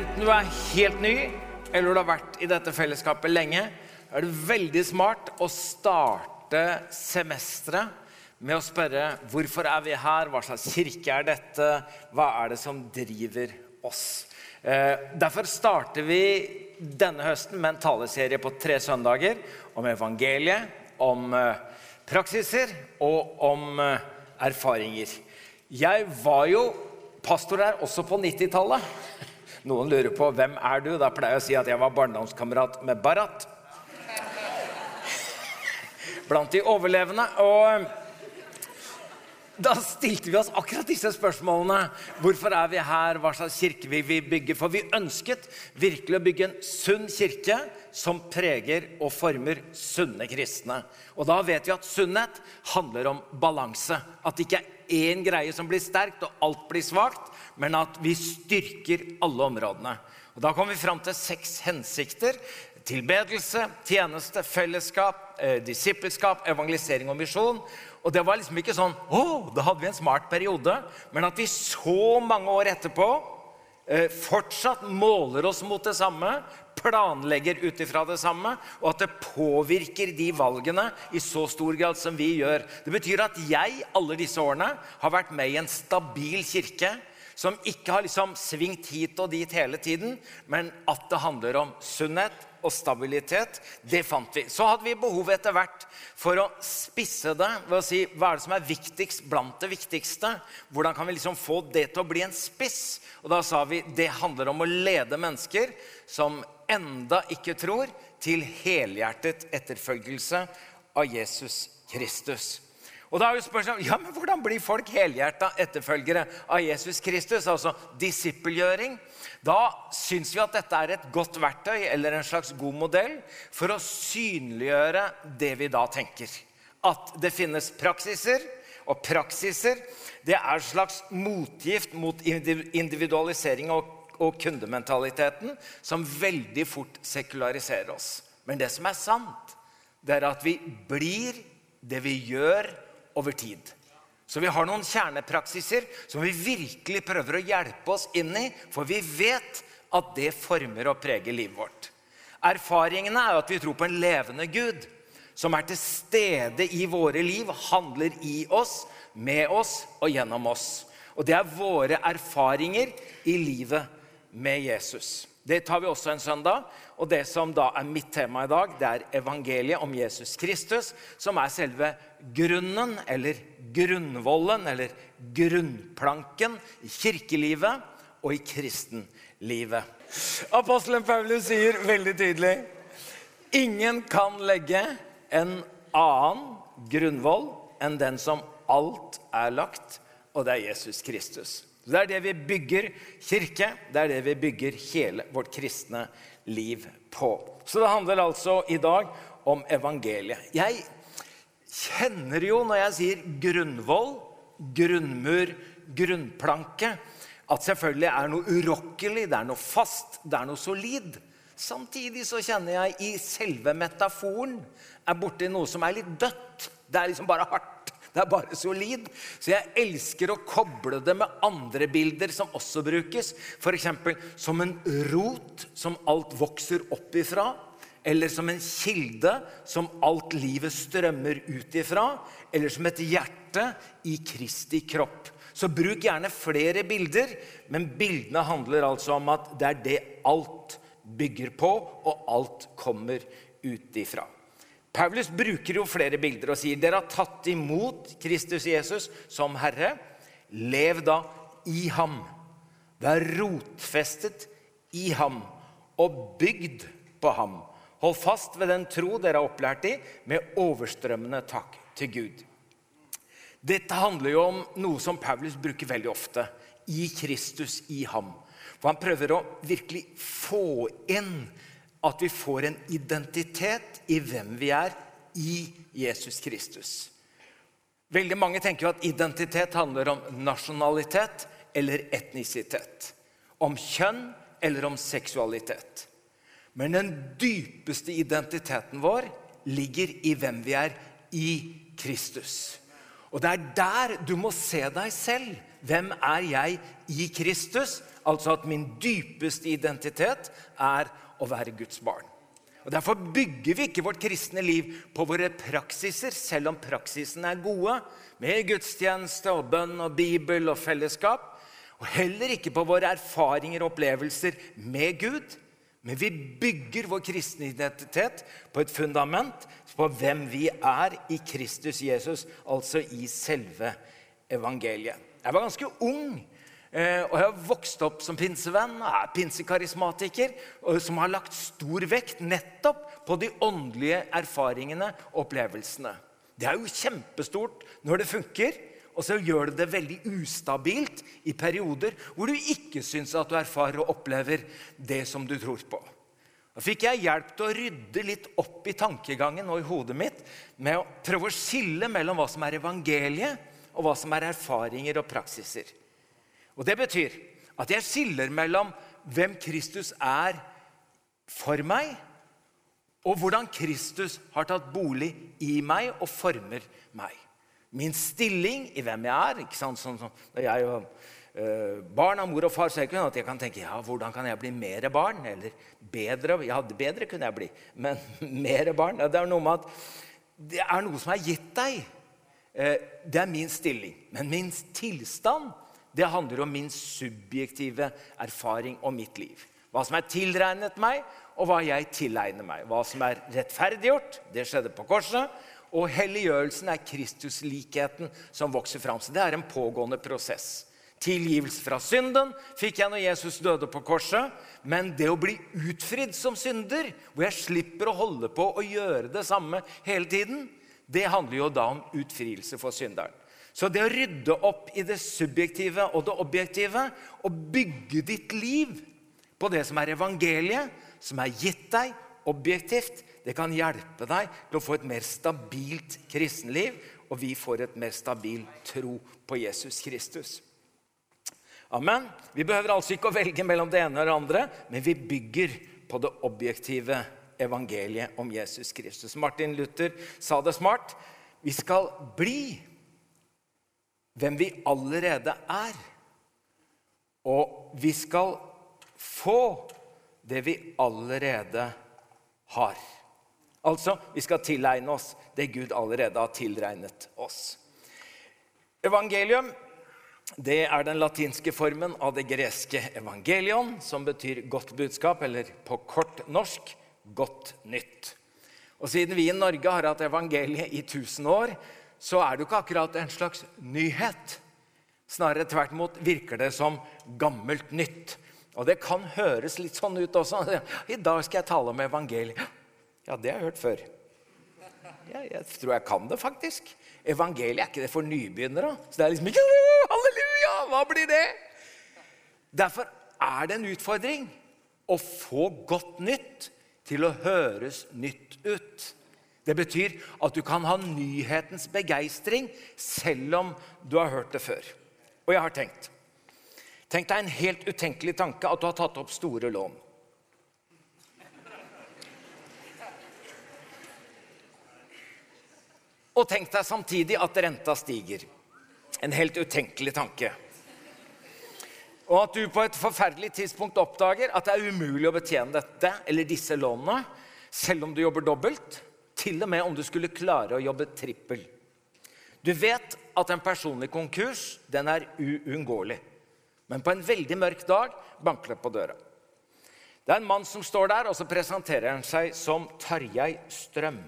Enten du er helt ny, eller du har vært i dette fellesskapet lenge, er det veldig smart å starte semesteret med å spørre hvorfor er vi her, hva slags kirke er dette, hva er det som driver oss? Eh, derfor starter vi denne høsten med en taleserie på tre søndager om evangeliet, om eh, praksiser og om eh, erfaringer. Jeg var jo pastor her også på 90-tallet. Noen lurer på hvem er du Da pleier jeg å si at jeg var barndomskamerat med Barat. Blant de overlevende. Og da stilte vi oss akkurat disse spørsmålene. Hvorfor er vi her? Hva slags kirke vil vi bygge? For vi ønsket virkelig å bygge en sunn kirke som preger og former sunne kristne. Og da vet vi at sunnhet handler om balanse. At det ikke er én greie som blir sterkt, og alt blir svakt, men at vi styrker alle områdene. Og Da kommer vi fram til seks hensikter. Tilbedelse, tjeneste, fellesskap, eh, disippelskap, evangelisering og misjon. Og det var liksom ikke sånn å, da hadde vi en smart periode. Men at vi så mange år etterpå eh, fortsatt måler oss mot det samme, planlegger ut ifra det samme, og at det påvirker de valgene i så stor grad som vi gjør. Det betyr at jeg alle disse årene har vært med i en stabil kirke som ikke har liksom svingt hit og dit hele tiden, men at det handler om sunnhet og stabilitet. Det fant vi. Så hadde vi behov etter hvert for å spisse det ved å si hva er det som er viktigst blant det viktigste. Hvordan kan vi liksom få det til å bli en spiss? Og da sa vi det handler om å lede mennesker som enda ikke tror, til helhjertet etterfølgelse av Jesus Kristus. Og da er jo spørsmålet, ja, men Hvordan blir folk helhjerta etterfølgere av Jesus Kristus? Altså disippelgjøring. Da syns vi at dette er et godt verktøy eller en slags god modell for å synliggjøre det vi da tenker. At det finnes praksiser. Og praksiser det er en slags motgift mot individualisering og, og kundementaliteten som veldig fort sekulariserer oss. Men det som er sant, det er at vi blir det vi gjør over tid. Så vi har noen kjernepraksiser som vi virkelig prøver å hjelpe oss inn i, for vi vet at det former og preger livet vårt. Erfaringene er at vi tror på en levende Gud som er til stede i våre liv, handler i oss, med oss og gjennom oss. Og det er våre erfaringer i livet med Jesus. Det tar vi også en søndag. Og det som da er mitt tema i dag, det er evangeliet om Jesus Kristus, som er selve grunnen, eller grunnvollen, eller grunnplanken i kirkelivet og i kristenlivet. Apostelen Paulus sier veldig tydelig ingen kan legge en annen grunnvoll enn den som alt er lagt, og det er Jesus Kristus. Det er det vi bygger kirke, det er det vi bygger hele vårt kristne liv på. Så det handler altså i dag om evangeliet. Jeg kjenner jo når jeg sier grunnvoll, grunnmur, grunnplanke, at selvfølgelig er noe urokkelig, det er noe fast, det er noe solid. Samtidig så kjenner jeg i selve metaforen er borti noe som er litt dødt. Det er liksom bare hardt. Det er bare solid. Så jeg elsker å koble det med andre bilder som også brukes. F.eks. som en rot som alt vokser opp ifra. Eller som en kilde som alt livet strømmer ut ifra. Eller som et hjerte i Kristi kropp. Så bruk gjerne flere bilder, men bildene handler altså om at det er det alt bygger på, og alt kommer ut ifra. Paulus bruker jo flere bilder og sier dere har tatt imot Kristus Jesus som Herre. Lev da i ham. Vær rotfestet i ham og bygd på ham. Hold fast ved den tro dere har opplært i, med overstrømmende takk til Gud. Dette handler jo om noe som Paulus bruker veldig ofte. I Kristus, i ham. For han prøver å virkelig få inn at vi får en identitet i hvem vi er i Jesus Kristus. Veldig mange tenker jo at identitet handler om nasjonalitet eller etnisitet. Om kjønn eller om seksualitet. Men den dypeste identiteten vår ligger i hvem vi er i Kristus. Og det er der du må se deg selv hvem er jeg i Kristus? Altså at min dypeste identitet er å være Guds barn. Og Derfor bygger vi ikke vårt kristne liv på våre praksiser, selv om praksisene er gode, med gudstjeneste og bønn og bibel og fellesskap. Og heller ikke på våre erfaringer og opplevelser med Gud. Men vi bygger vår kristne identitet på et fundament på hvem vi er i Kristus Jesus, altså i selve evangeliet. Jeg var ganske ung og jeg har vokst opp som pinsevenn og er pinsekarismatiker, som har lagt stor vekt nettopp på de åndelige erfaringene og opplevelsene. Det er jo kjempestort når det funker, og så gjør det det veldig ustabilt i perioder hvor du ikke syns at du erfarer og opplever det som du tror på. Da fikk jeg hjelp til å rydde litt opp i tankegangen og i hodet mitt med å prøve å skille mellom hva som er evangeliet, og hva som er erfaringer og praksiser. Og Det betyr at jeg skiller mellom hvem Kristus er for meg, og hvordan Kristus har tatt bolig i meg og former meg. Min stilling i hvem jeg er. ikke sant? Sånn, sånn, jeg er uh, barn av mor og far, så det ikke sånn at jeg kan tenke ja, hvordan kan jeg bli mer barn? Eller bedre. Ja, bedre kunne jeg bli, men mer barn. Det er noe med at det er noe som er gitt deg. Uh, det er min stilling. Men min tilstand det handler om min subjektive erfaring og mitt liv. Hva som er tilregnet meg, og hva jeg tilegner meg. Hva som er rettferdiggjort, det skjedde på korset. Og helliggjørelsen er Kristuslikheten som vokser fram. Så det er en pågående prosess. Tilgivelse fra synden fikk jeg når Jesus døde på korset. Men det å bli utfridd som synder, hvor jeg slipper å holde på å gjøre det samme hele tiden, det handler jo da om utfrielse for synderen. Så det å rydde opp i det subjektive og det objektive og bygge ditt liv på det som er evangeliet, som er gitt deg objektivt, det kan hjelpe deg til å få et mer stabilt kristenliv, og vi får et mer stabil tro på Jesus Kristus. Amen. Vi behøver altså ikke å velge mellom det ene og det andre, men vi bygger på det objektive evangeliet om Jesus Kristus. Martin Luther sa det smart. Vi skal bli hvem vi allerede er. Og vi skal få det vi allerede har. Altså, vi skal tilegne oss det Gud allerede har tilregnet oss. Evangelium det er den latinske formen av det greske evangelion, som betyr godt budskap, eller på kort norsk godt nytt. Og Siden vi i Norge har hatt evangeliet i 1000 år, så er det jo ikke akkurat en slags nyhet. Snarere tvert imot virker det som gammelt nytt. Og det kan høres litt sånn ut også. I dag skal jeg tale om evangeliet. Ja, det har jeg hørt før. Ja, jeg tror jeg kan det, faktisk. Evangeliet er ikke det for nybegynnere. Så det er liksom Halleluja! Hva blir det? Derfor er det en utfordring å få godt nytt til å høres nytt ut. Det betyr at du kan ha nyhetens begeistring selv om du har hørt det før. Og jeg har tenkt Tenk deg en helt utenkelig tanke at du har tatt opp store lån. Og tenk deg samtidig at renta stiger. En helt utenkelig tanke. Og at du på et forferdelig tidspunkt oppdager at det er umulig å betjene dette eller disse lånene, selv om du jobber dobbelt. Til og med om du skulle klare å jobbe trippel. Du vet at en personlig konkurs den er uunngåelig. Men på en veldig mørk dag banker det på døra. Det er en mann som står der, og så presenterer han seg som Tarjei Strøm.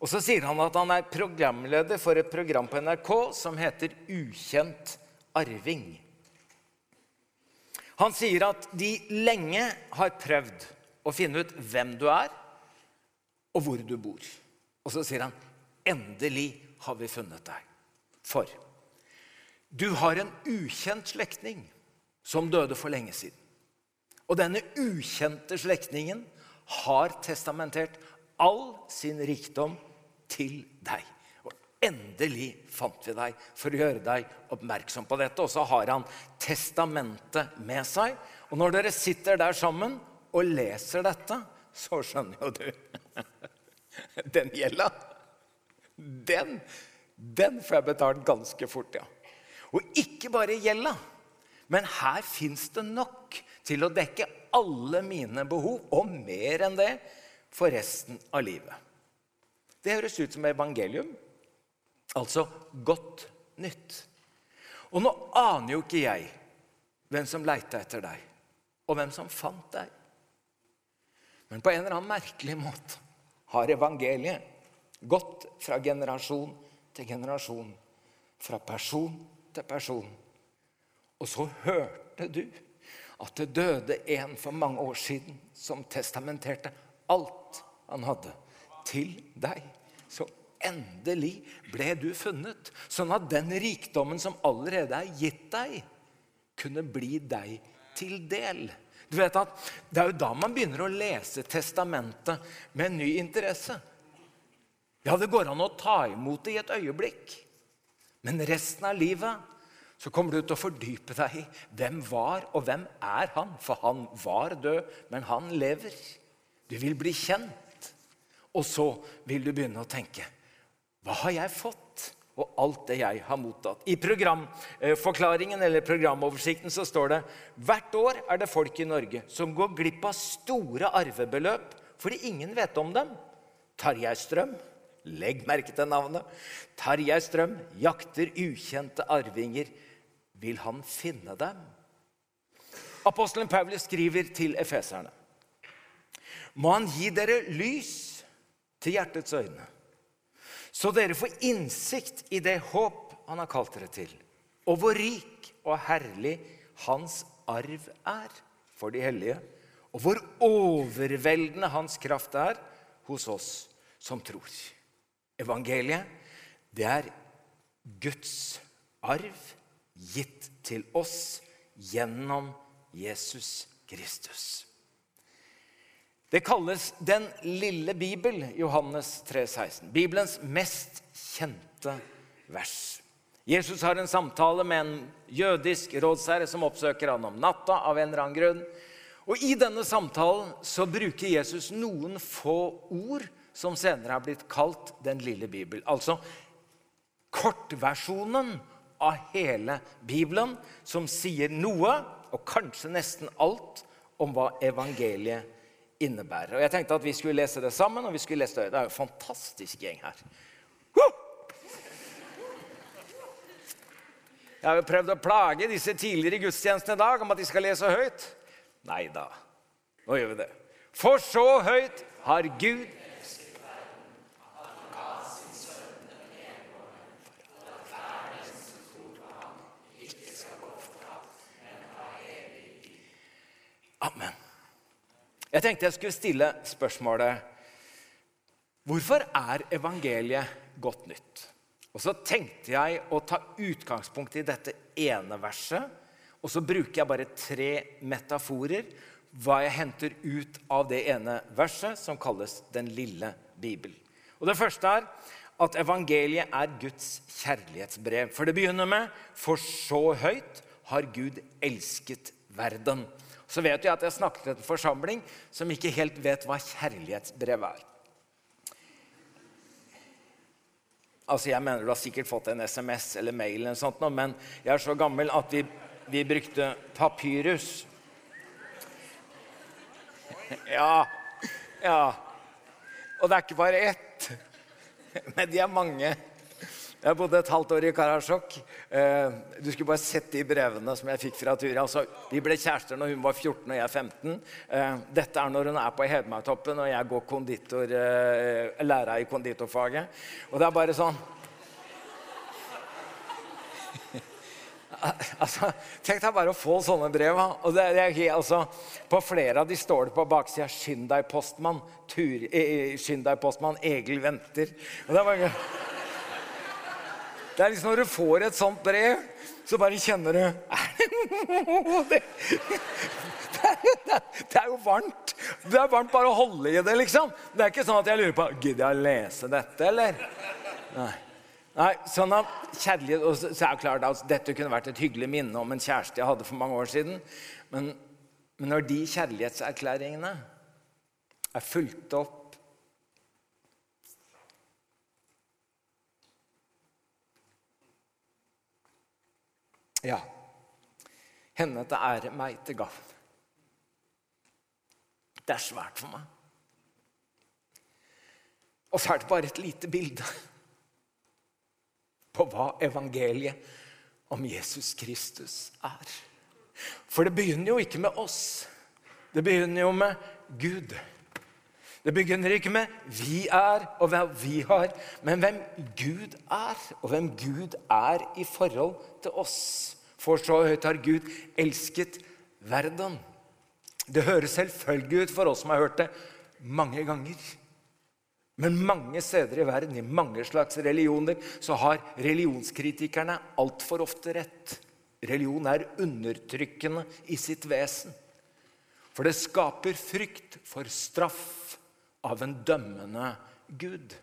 Og Så sier han at han er programleder for et program på NRK som heter Ukjent arving. Han sier at de lenge har prøvd å finne ut hvem du er, og hvor du bor. Og så sier han, 'Endelig har vi funnet deg.' For du har en ukjent slektning som døde for lenge siden. Og denne ukjente slektningen har testamentert all sin rikdom til deg. Og endelig fant vi deg for å gjøre deg oppmerksom på dette. Og så har han testamentet med seg. Og når dere sitter der sammen og leser dette, så skjønner jo du Den gjelda, den, den får jeg betalt ganske fort, ja. Og ikke bare gjelda, men her fins det nok til å dekke alle mine behov, og mer enn det, for resten av livet. Det høres ut som evangelium, altså godt nytt. Og nå aner jo ikke jeg hvem som leita etter deg, og hvem som fant deg. Men på en eller annen merkelig måte har evangeliet gått fra generasjon til generasjon, fra person til person. Og så hørte du at det døde en for mange år siden som testamenterte alt han hadde, til deg. Så endelig ble du funnet, sånn at den rikdommen som allerede er gitt deg, kunne bli deg til del. Du vet at Det er jo da man begynner å lese testamentet med en ny interesse. Ja, det går an å ta imot det i et øyeblikk, men resten av livet så kommer du til å fordype deg i hvem var og hvem er han. For han var død, men han lever. Du vil bli kjent. Og så vil du begynne å tenke Hva har jeg fått? Og alt det jeg har mottatt. I programforklaringen eller programoversikten så står det hvert år er det folk i Norge som går glipp av store arvebeløp fordi ingen vet om dem. Tarjei Strøm, legg merke til navnet. Tarjei Strøm jakter ukjente arvinger. Vil han finne dem? Apostelen Paulus skriver til efeserne. Må han gi dere lys til hjertets øyne, så dere får innsikt i det håp han har kalt dere til, og hvor rik og herlig hans arv er for de hellige, og hvor overveldende hans kraft er hos oss som tror. Evangeliet, det er Guds arv gitt til oss gjennom Jesus Kristus. Det kalles Den lille bibel, Johannes 3, 16. Bibelens mest kjente vers. Jesus har en samtale med en jødisk rådsherre som oppsøker han om natta. av en eller annen grunn. Og I denne samtalen så bruker Jesus noen få ord som senere har blitt kalt Den lille bibel. Altså kortversjonen av hele Bibelen, som sier noe, og kanskje nesten alt, om hva evangeliet innebærer. Og Jeg tenkte at vi skulle lese det sammen. og vi skulle lese Det Det er jo en fantastisk gjeng her. Jeg har jo prøvd å plage disse tidligere gudstjenestene i dag om at de skal lese høyt. Nei da. Nå gjør vi det. For så høyt har Gud Amen. Jeg tenkte jeg skulle stille spørsmålet Hvorfor er evangeliet godt nytt? Og Så tenkte jeg å ta utgangspunkt i dette ene verset. Og så bruker jeg bare tre metaforer, hva jeg henter ut av det ene verset, som kalles Den lille bibel. Og Det første er at evangeliet er Guds kjærlighetsbrev. For det begynner med For så høyt har Gud elsket verden. Så vet du at jeg snakket til en forsamling som ikke helt vet hva kjærlighetsbrev er. Altså, Jeg mener du har sikkert fått en SMS eller mail, eller sånt, men jeg er så gammel at vi, vi brukte papyrus. Ja, ja. Og det er ikke bare ett, men de er mange. Jeg bodde et halvt år i Karasjok. Eh, du skulle bare sett de brevene som jeg fikk fra Turia. Altså, vi ble kjærester når hun var 14 og jeg 15. Eh, dette er når hun er på Hedmarktoppen og jeg går konditor, eh, lærer i konditorfaget. Og det er bare sånn altså, Tenk deg bare å få sånne brev. Og det er, altså, på flere av de står det på baksida 'Skynd deg, postmann'. Tur, eh, 'Skynd deg, postmann. Egil venter'. Og det er bare... Det er liksom Når du får et sånt brev, så bare kjenner du det, det, er jo varmt. Det er varmt bare å holde i det, liksom. Det er ikke sånn at jeg lurer på Gidder jeg å lese dette, eller? Nei. Nei, sånn at kjærlighet, og så er det klart at Dette kunne vært et hyggelig minne om en kjæreste jeg hadde for mange år siden. Men, men når de kjærlighetserklæringene er fulgt opp Ja, henne til ære, meg til gavn. Det er svært for meg. Og så er det bare et lite bilde på hva evangeliet om Jesus Kristus er. For det begynner jo ikke med oss. Det begynner jo med Gud. Det begynner ikke med 'vi er' og hva vi har, men hvem Gud er, og hvem Gud er i forhold til oss. For så høyt har Gud elsket verden. Det høres selvfølgelig ut for oss som har hørt det mange ganger. Men mange steder i verden, i mange slags religioner, så har religionskritikerne altfor ofte rett. Religion er undertrykkende i sitt vesen. For det skaper frykt for straff av en dømmende Gud.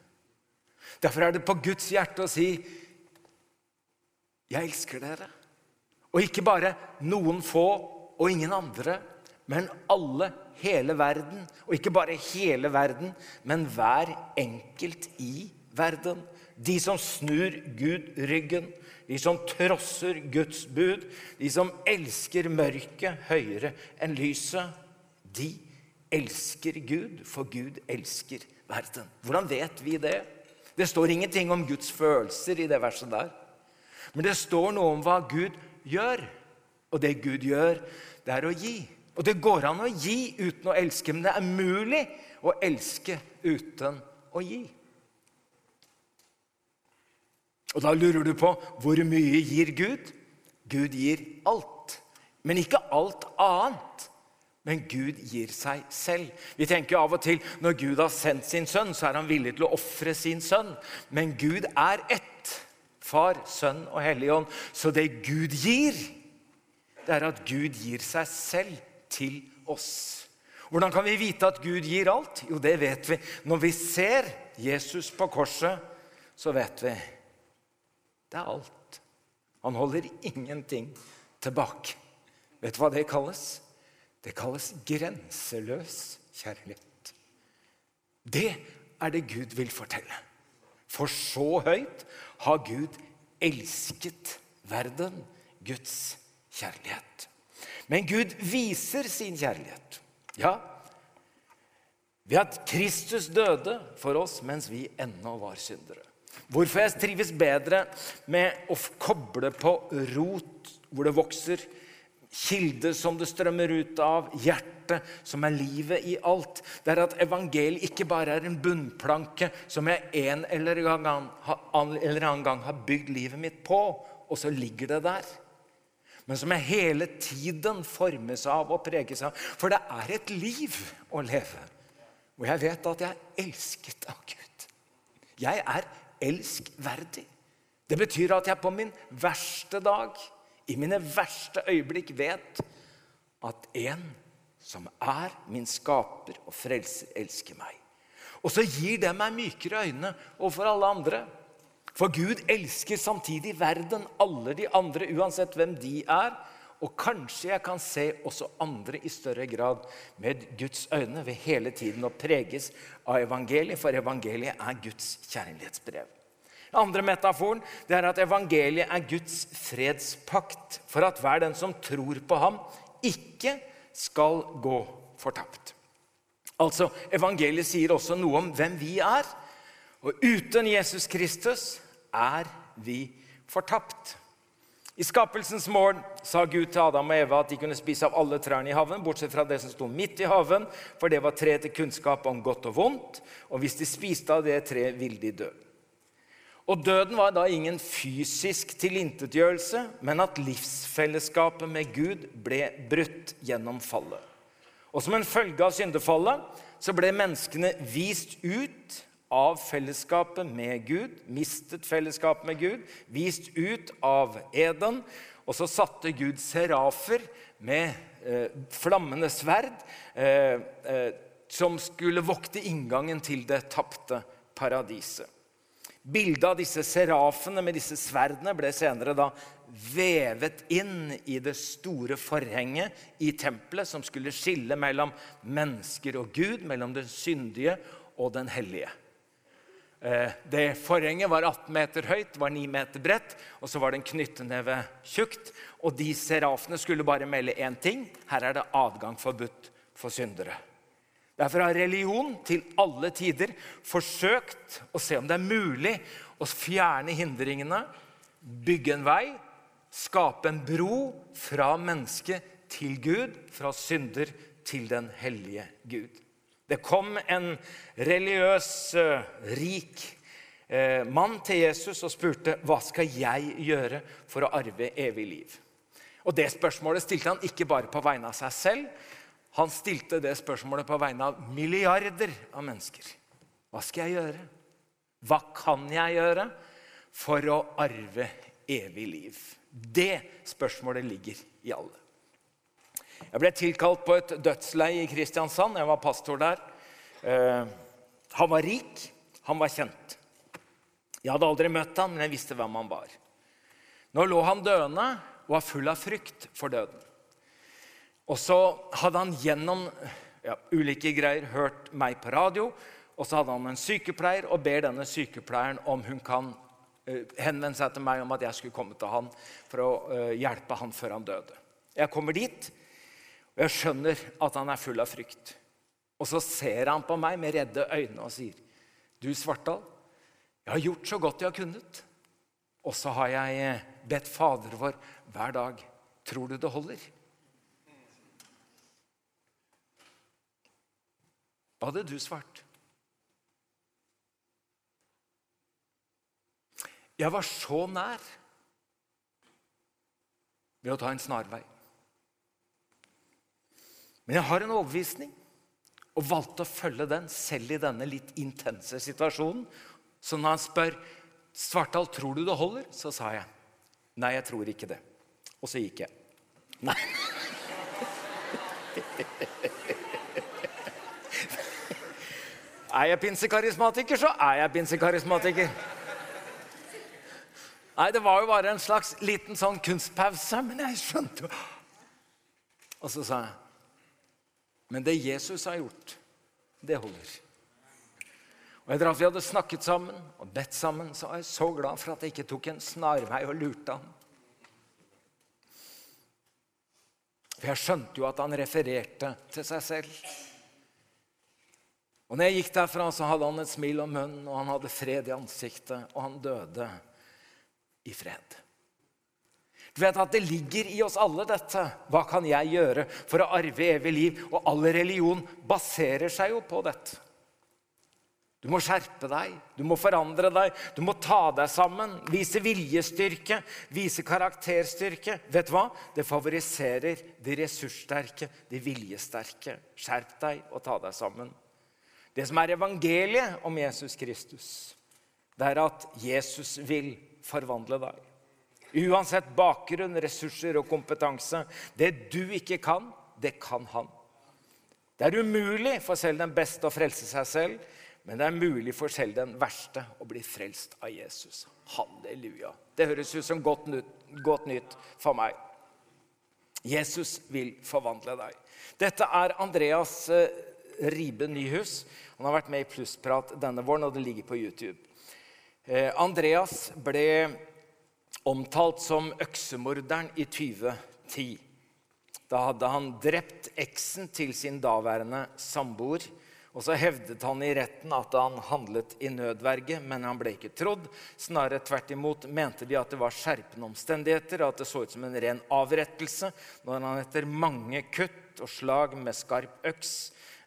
Derfor er det på Guds hjerte å si 'Jeg elsker dere'. Og ikke bare noen få og ingen andre, men alle, hele verden. Og ikke bare hele verden, men hver enkelt i verden. De som snur Gud ryggen, de som trosser Guds bud, de som elsker mørket høyere enn lyset, de elsker Gud, for Gud elsker verden. Hvordan vet vi det? Det står ingenting om Guds følelser i det verset der. Men det står noe om hva Gud gjør. Og det Gud gjør, det er å gi. Og det går an å gi uten å elske, men det er mulig å elske uten å gi. Og da lurer du på hvor mye gir Gud? Gud gir alt. Men ikke alt annet. Men Gud gir seg selv. Vi tenker av og til når Gud har sendt sin sønn, så er han villig til å ofre sin sønn. Men Gud er ett. Far, Sønn og Hellig Ånd. Så det Gud gir, det er at Gud gir seg selv til oss. Hvordan kan vi vite at Gud gir alt? Jo, det vet vi. Når vi ser Jesus på korset, så vet vi det er alt. Han holder ingenting tilbake. Vet du hva det kalles? Det kalles grenseløs kjærlighet. Det er det Gud vil fortelle. For så høyt har Gud elsket verden, Guds kjærlighet. Men Gud viser sin kjærlighet. Ja, ved at Kristus døde for oss mens vi ennå var syndere. Hvorfor jeg trives bedre med å koble på rot hvor det vokser, kilde som det strømmer ut av, hjertet som er livet i alt, det er at evangeliet ikke bare er en bunnplanke som jeg en eller annen gang har bygd livet mitt på, og så ligger det der men som jeg hele tiden formes av og preges av. For det er et liv å leve. Og jeg vet at jeg er elsket av Gud. Jeg er elskverdig. Det betyr at jeg på min verste dag, i mine verste øyeblikk, vet at en som er min skaper og frelser, elsker meg. Og så gir det meg mykere øyne overfor alle andre. For Gud elsker samtidig verden, alle de andre, uansett hvem de er. Og kanskje jeg kan se også andre i større grad med Guds øyne ved hele tiden å preges av evangeliet, for evangeliet er Guds kjærlighetsbrev. Den andre metaforen det er at evangeliet er Guds fredspakt for at hver den som tror på ham, ikke skal gå fortapt. Altså, Evangeliet sier også noe om hvem vi er. Og uten Jesus Kristus er vi fortapt. I skapelsens morgen sa Gud til Adam og Eva at de kunne spise av alle trærne i haven, bortsett fra det som sto midt i haven, for det var tre til kunnskap om godt og vondt. Og hvis de spiste av det treet, ville de dø. Og døden var da ingen fysisk tilintetgjørelse, men at livsfellesskapet med Gud ble brutt gjennom fallet. Og som en følge av syndefallet så ble menneskene vist ut av fellesskapet med Gud, mistet fellesskapet med Gud, vist ut av Eden. Og så satte Gud serafer med eh, flammende sverd eh, eh, som skulle vokte inngangen til det tapte paradiset. Bildet av disse serafene med disse sverdene ble senere da vevet inn i det store forhenget i tempelet som skulle skille mellom mennesker og Gud, mellom den syndige og den hellige. Eh, det forhenget var 18 meter høyt, var 9 meter bredt, og så var det en knyttneve tjukt. Og de serafene skulle bare melde én ting her er det adgang forbudt for syndere. Derfor har religion til alle tider forsøkt å se om det er mulig å fjerne hindringene, bygge en vei, skape en bro fra menneske til Gud, fra synder til den hellige Gud. Det kom en religiøs, eh, rik eh, mann til Jesus og spurte hva skal jeg gjøre for å arve evig liv. Og Det spørsmålet stilte han ikke bare på vegne av seg selv. Han stilte det spørsmålet på vegne av milliarder av mennesker. Hva skal jeg gjøre? Hva kan jeg gjøre for å arve evig liv? Det spørsmålet ligger i alle. Jeg ble tilkalt på et dødsleie i Kristiansand. Jeg var pastor der. Eh, han var rik, han var kjent. Jeg hadde aldri møtt han, men jeg visste hvem han var. Nå lå han døende og var full av frykt for døden. Og så hadde han gjennom ja, ulike greier hørt meg på radio. Og så hadde han en sykepleier og ber denne sykepleieren om hun kan uh, henvende seg til meg om at jeg skulle komme til han for å uh, hjelpe han før han døde. Jeg kommer dit, og jeg skjønner at han er full av frykt. Og så ser han på meg med redde øyne og sier, 'Du, Svartdal, jeg har gjort så godt jeg har kunnet.' 'Og så har jeg eh, bedt Fader vår hver dag. Tror du det holder?' Hva hadde du svart? Jeg var så nær ved å ta en snarvei. Men jeg har en overbevisning og valgte å følge den selv i denne litt intense situasjonen. Så når han spør Svartdal, tror du det holder, så sa jeg nei, jeg tror ikke det. Og så gikk jeg. Nei. Er jeg pinsekarismatiker, så er jeg pinsekarismatiker. Nei, det var jo bare en slags liten sånn kunstpause, men jeg skjønte jo Og så sa jeg men det Jesus har gjort, det holder. Og Etter at vi hadde snakket sammen og bedt sammen, så var jeg så glad for at jeg ikke tok en snarvei og lurte han. For jeg skjønte jo at han refererte til seg selv. Og når jeg gikk derfra, så hadde han et smil om munnen, og han hadde fred i ansiktet, og han døde i fred. Du vet at Det ligger i oss alle, dette. Hva kan jeg gjøre for å arve evig liv? Og all religion baserer seg jo på dette. Du må skjerpe deg, du må forandre deg, du må ta deg sammen. Vise viljestyrke, vise karakterstyrke. Vet du hva? Det favoriserer de ressurssterke, de viljesterke. Skjerp deg og ta deg sammen. Det som er evangeliet om Jesus Kristus, det er at Jesus vil forvandle deg. Uansett bakgrunn, ressurser og kompetanse. Det du ikke kan, det kan han. Det er umulig for selv den beste å frelse seg selv, men det er mulig for selv den verste å bli frelst av Jesus. Halleluja. Det høres ut som godt nytt, godt nytt for meg. Jesus vil forvandle deg. Dette er Andreas eh, Ribe Nyhus. Han har vært med i Plussprat denne våren, og det ligger på YouTube. Eh, Andreas ble omtalt som øksemorderen i 2010. Da hadde han drept eksen til sin daværende samboer. Og så hevdet han i retten at han handlet i nødverge, men han ble ikke trodd. Snarere tvert imot mente de at det var skjerpende omstendigheter, og at det så ut som en ren avrettelse når han etter mange kutt og slag med skarp øks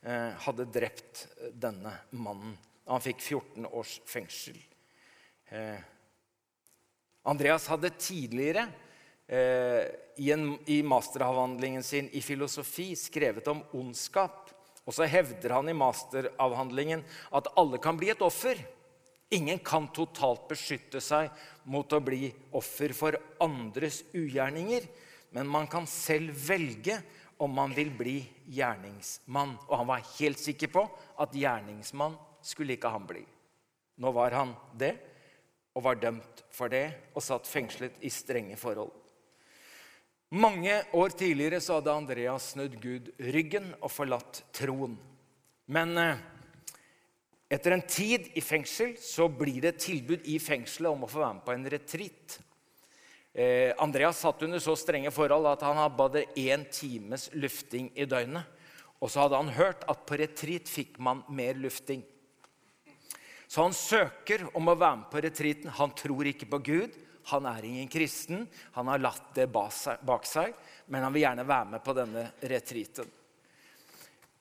hadde drept denne mannen. Han fikk 14 års fengsel. Eh, Andreas hadde tidligere eh, i, en, i masteravhandlingen sin i filosofi skrevet om ondskap. Og så hevder han i masteravhandlingen at alle kan bli et offer. Ingen kan totalt beskytte seg mot å bli offer for andres ugjerninger. Men man kan selv velge om man vil bli gjerningsmann. Og han var helt sikker på at gjerningsmann skulle ikke han bli. Nå var han det og var dømt for det og satt fengslet i strenge forhold. Mange år tidligere så hadde Andreas snudd Gud ryggen og forlatt troen. Men eh, Etter en tid i fengsel så blir det et tilbud i fengselet om å få være med på en retreat. Eh, Andreas satt under så strenge forhold at han hadde bare én times lufting i døgnet. Og så hadde han hørt at på retreat fikk man mer lufting. Så han søker om å være med på retreaten. Han tror ikke på Gud. Han er ingen kristen. Han har latt det bak seg, men han vil gjerne være med på denne retreaten.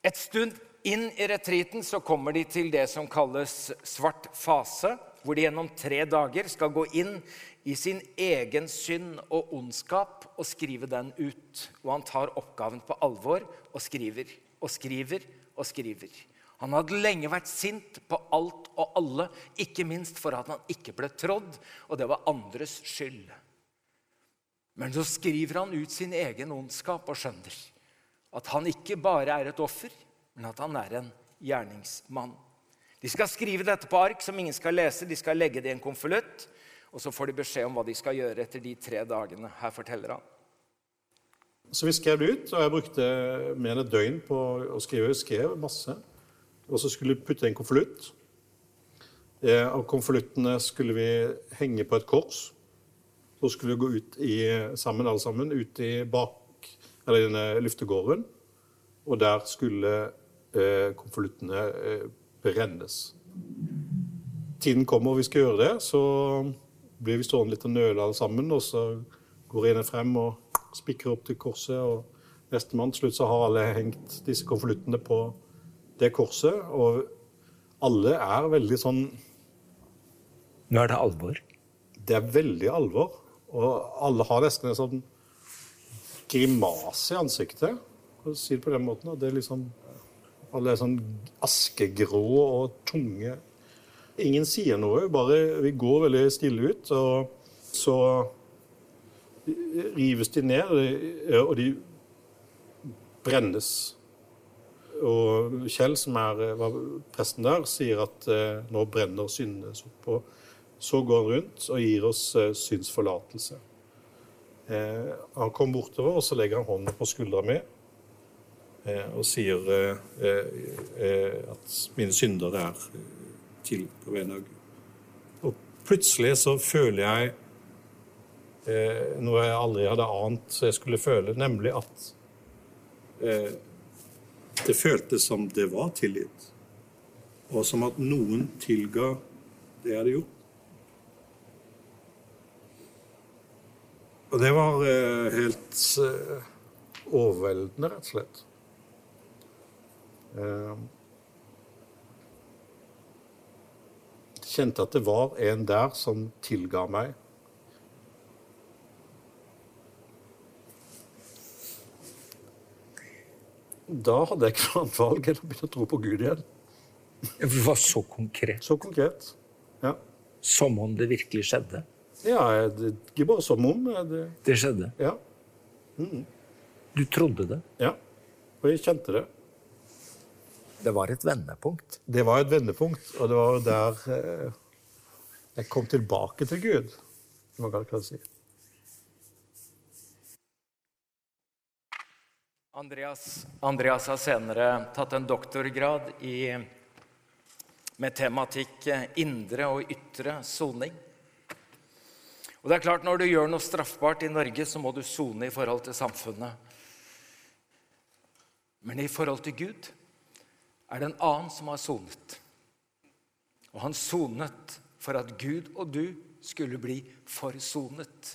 Et stund inn i retreaten så kommer de til det som kalles svart fase, hvor de gjennom tre dager skal gå inn i sin egen synd og ondskap og skrive den ut. Og han tar oppgaven på alvor og skriver og skriver og skriver. Han hadde lenge vært sint på alt og alle, ikke minst for at han ikke ble trådd, og det var andres skyld. Men så skriver han ut sin egen ondskap og skjønner at han ikke bare er et offer, men at han er en gjerningsmann. De skal skrive dette på ark som ingen skal lese. De skal legge det i en konvolutt. Og så får de beskjed om hva de skal gjøre etter de tre dagene. Her forteller han. Så vi skrev det ut, og jeg brukte mer enn et døgn på å skrive. Jeg skrev masse. Og så skulle vi putte i en konvolutt. Eh, av konvoluttene skulle vi henge på et kors. Så skulle vi gå ut i, sammen, alle sammen, ut i bak, eller denne luftegården. Og der skulle eh, konvoluttene eh, brennes. Tiden kommer og vi skal gjøre det, så blir vi stående litt og nøle alle sammen. Og så går en frem og spikrer opp til korset. og Nestemann til slutt så har alle hengt disse konvoluttene på det korset. Og alle er veldig sånn Nå er det alvor? Det er veldig alvor. Og alle har nesten en sånn grimase i ansiktet, for å si det på den måten. Og det er liksom Alle er sånn askegrå og tunge. Ingen sier noe, bare vi går veldig stille ut. Og så rives de ned, og de brennes. Og Kjell, som er, eh, presten der, sier at eh, nå brenner syndene opp. Og så går han rundt og gir oss syndsforlatelse. synsforlatelse. Eh, han kommer bortover, og så legger han hånden på skuldra mi eh, og sier eh, at mine synder er til på vegne av Gud. Og plutselig så føler jeg noe jeg aldri hadde ant jeg skulle føle, nemlig at det føltes som det var tilgitt, og som at noen tilga det jeg hadde gjort. Og det var eh, helt eh, overveldende, rett og slett. Eh, kjente at det var en der som tilga meg da hadde jeg ikke noe annet valg enn å begynne å tro på Gud igjen. Det var så konkret? Så konkret, ja. Som om det virkelig skjedde? Ja, det ikke bare som om. Det, det skjedde? Ja. Mm. Du trodde det? Ja, og jeg kjente det. Det var et vendepunkt? Det var et vendepunkt, og det var der eh, jeg kom tilbake til Gud, som man kan si. Andreas, Andreas, har senere tatt en doktorgrad i, med tematikk eh, indre og ytre soning. Og det er klart, Når du gjør noe straffbart i Norge, så må du sone i forhold til samfunnet. Men i forhold til Gud er det en annen som har sonet. Og han sonet for at Gud og du skulle bli forsonet.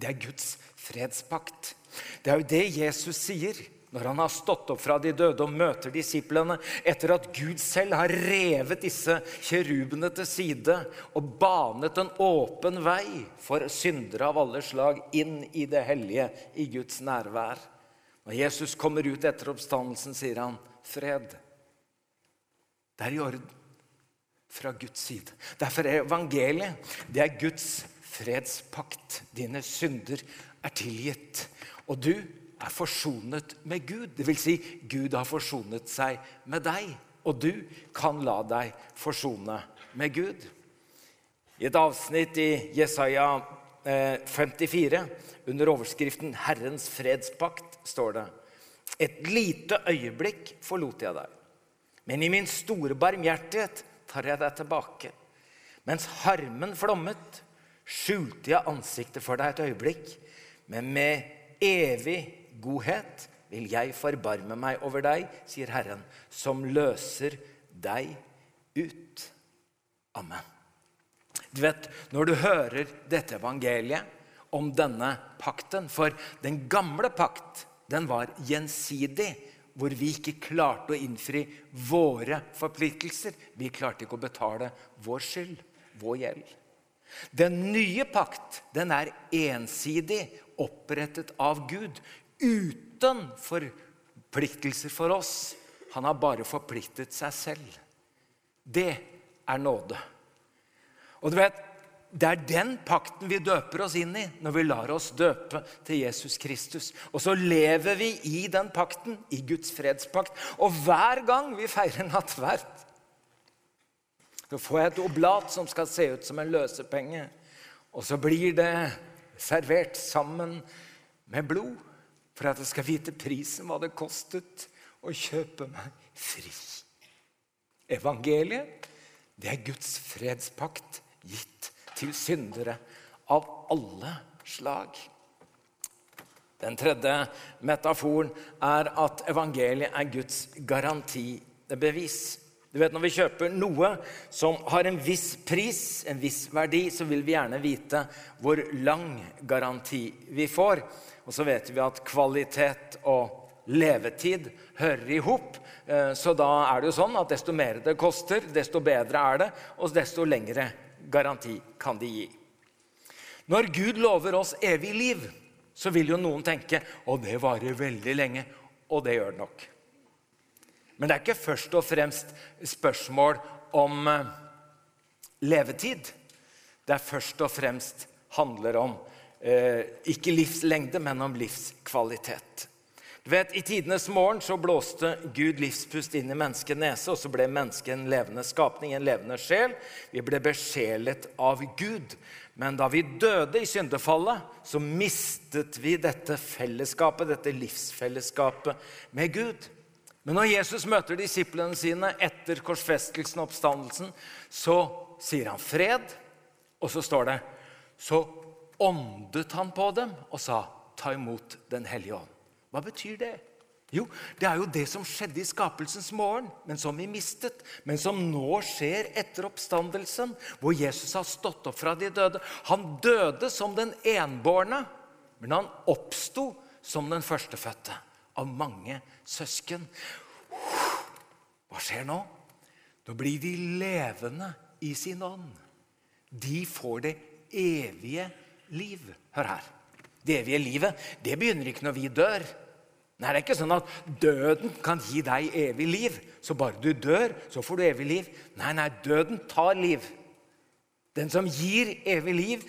Det er Guds fredspakt. Det er jo det Jesus sier når han har stått opp fra de døde og møter disiplene etter at Gud selv har revet disse kjerubene til side og banet en åpen vei for syndere av alle slag inn i det hellige, i Guds nærvær. Når Jesus kommer ut etter oppstandelsen, sier han, 'Fred'. Det er i orden fra Guds side. Derfor er evangeliet det er Guds fredspakt. Dine synder er tilgitt. Og du er forsonet med Gud. Det vil si, Gud har forsonet seg med deg. Og du kan la deg forsone med Gud. I et avsnitt i Jesaja 54, eh, under overskriften 'Herrens fredspakt', står det Et lite øyeblikk forlot jeg deg. Men i min store barmhjertighet tar jeg deg tilbake. Mens harmen flommet, skjulte jeg ansiktet for deg et øyeblikk. Men med evig godhet vil jeg forbarme meg over deg, sier Herren, som løser deg ut. Amen. Du vet, Når du hører dette evangeliet om denne pakten For den gamle pakt den var gjensidig, hvor vi ikke klarte å innfri våre forpliktelser. Vi klarte ikke å betale vår skyld, vår gjeld. Den nye pakt den er ensidig opprettet av Gud uten forpliktelser for oss. Han har bare forpliktet seg selv. Det er nåde. Og du vet, Det er den pakten vi døper oss inn i når vi lar oss døpe til Jesus Kristus. Og så lever vi i den pakten, i Guds fredspakt. Og hver gang vi feirer nattverd, så får jeg et oblat som skal se ut som en løsepenge. Og så blir det servert sammen med blod for at jeg skal vite prisen hva det kostet å kjøpe meg fri. Evangeliet, det er Guds fredspakt gitt til syndere av alle slag. Den tredje metaforen er at evangeliet er Guds garantibevis. Du vet, Når vi kjøper noe som har en viss pris, en viss verdi, så vil vi gjerne vite hvor lang garanti vi får. Og så vet vi at kvalitet og levetid hører i hop. Eh, så da er det jo sånn at desto mer det koster, desto bedre er det, og desto lengre garanti kan de gi. Når Gud lover oss evig liv, så vil jo noen tenke og det varer veldig lenge. Og det gjør det nok. Men det er ikke først og fremst spørsmål om eh, levetid. Det er først og fremst handler om eh, ikke livslengde, men om livskvalitet. Vet, I tidenes morgen så blåste Gud livspust inn i menneskets nese, og så ble mennesket en levende skapning, en levende sjel. Vi ble besjelet av Gud. Men da vi døde i syndefallet, så mistet vi dette fellesskapet, dette livsfellesskapet med Gud. Men når Jesus møter disiplene sine etter korsfestelsen og oppstandelsen, så sier han fred, og så står det Så åndet han på dem og sa, ta imot Den hellige ånd. Hva betyr det? Jo, det er jo det som skjedde i skapelsens morgen, men som vi mistet. Men som nå skjer etter oppstandelsen, hvor Jesus har stått opp fra de døde. Han døde som den enbårne, men han oppsto som den førstefødte av mange søsken. Hva skjer nå? Da blir de levende i sin ånd. De får det evige liv. Hør her. Det evige livet det begynner ikke når vi dør. Nei, Det er ikke sånn at døden kan gi deg evig liv. Så bare du dør, så får du evig liv. Nei, nei, døden tar liv. Den som gir evig liv,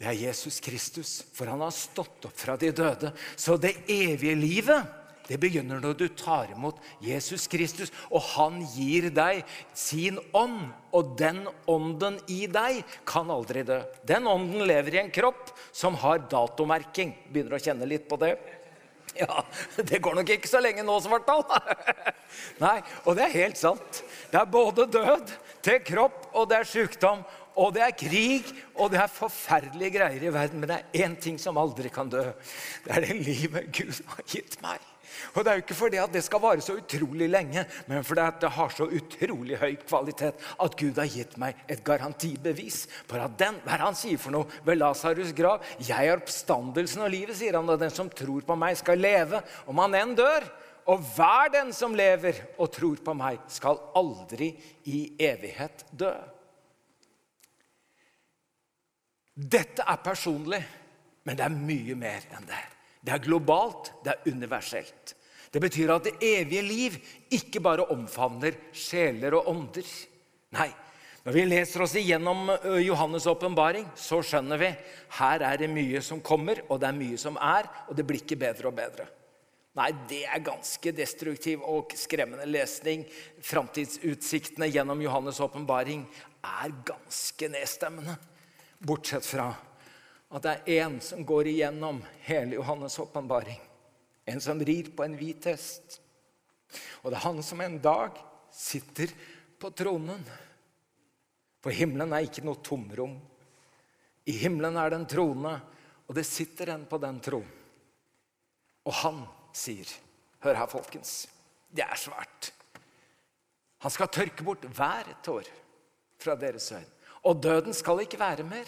det er Jesus Kristus. For han har stått opp fra de døde. Så det evige livet det begynner når du tar imot Jesus Kristus, og han gir deg sin ånd. Og den ånden i deg kan aldri dø. Den ånden lever i en kropp som har datomerking. Begynner å kjenne litt på det. Ja, det går nok ikke så lenge nå, Svartdal. Nei, og det er helt sant. Det er både død til kropp, og det er sykdom, og det er krig, og det er forferdelige greier i verden. Men det er én ting som aldri kan dø. Det er det livet Gud har gitt meg. Og Det er jo ikke fordi at det skal vare så utrolig lenge, men fordi at det har så utrolig høy kvalitet at Gud har gitt meg et garantibevis for at den Hva er han sier for noe ved Lasarus' grav? Jeg er oppstandelsen og livet, sier han. Og den som tror på meg, skal leve om han enn dør. Og hver den som lever og tror på meg, skal aldri i evighet dø. Dette er personlig, men det er mye mer enn det. Det er globalt, det er universelt. Det betyr at det evige liv ikke bare omfavner sjeler og ånder. Nei, når vi leser oss igjennom Johannes' åpenbaring, så skjønner vi her er det mye som kommer, og det er mye som er, og det blir ikke bedre og bedre. Nei, det er ganske destruktiv og skremmende lesning. Framtidsutsiktene gjennom Johannes' åpenbaring er ganske nedstemmende. Bortsett fra at det er én som går igjennom hele Johannes' åpenbaring. En som rir på en hvit hest. Og det er han som en dag sitter på tronen. For himmelen er ikke noe tomrom. I himmelen er det en trone, og det sitter en på den tronen. Og han sier Hør her, folkens. Det er svært. Han skal tørke bort hver tår fra deres øyne. Og døden skal ikke være mer.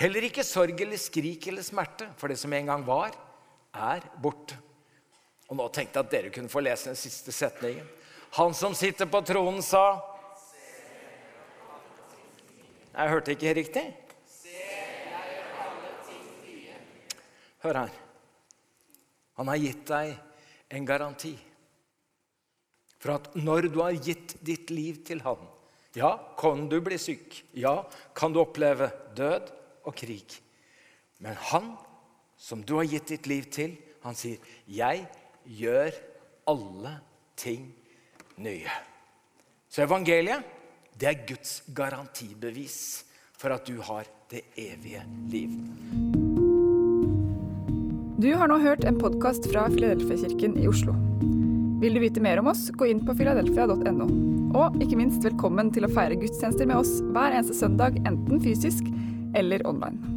Heller ikke sorg eller skrik eller smerte, for det som en gang var, er borte. Og Nå tenkte jeg at dere kunne få lese den siste setningen. Han som sitter på tronen, sa Jeg hørte ikke riktig. Hør her. Han har gitt deg en garanti for at når du har gitt ditt liv til han, ja, kan du bli syk. Ja, kan du oppleve død og krig. Men han som du har gitt ditt liv til, han sier, 'Jeg gjør alle ting nye'. Så evangeliet, det er Guds garantibevis for at du har det evige liv. Du har nå hørt en podkast fra Filadelfia-kirken i Oslo. Vil du vite mer om oss, gå inn på filadelfia.no. Og ikke minst velkommen til å feire gudstjenester med oss hver eneste søndag, enten fysisk eller online.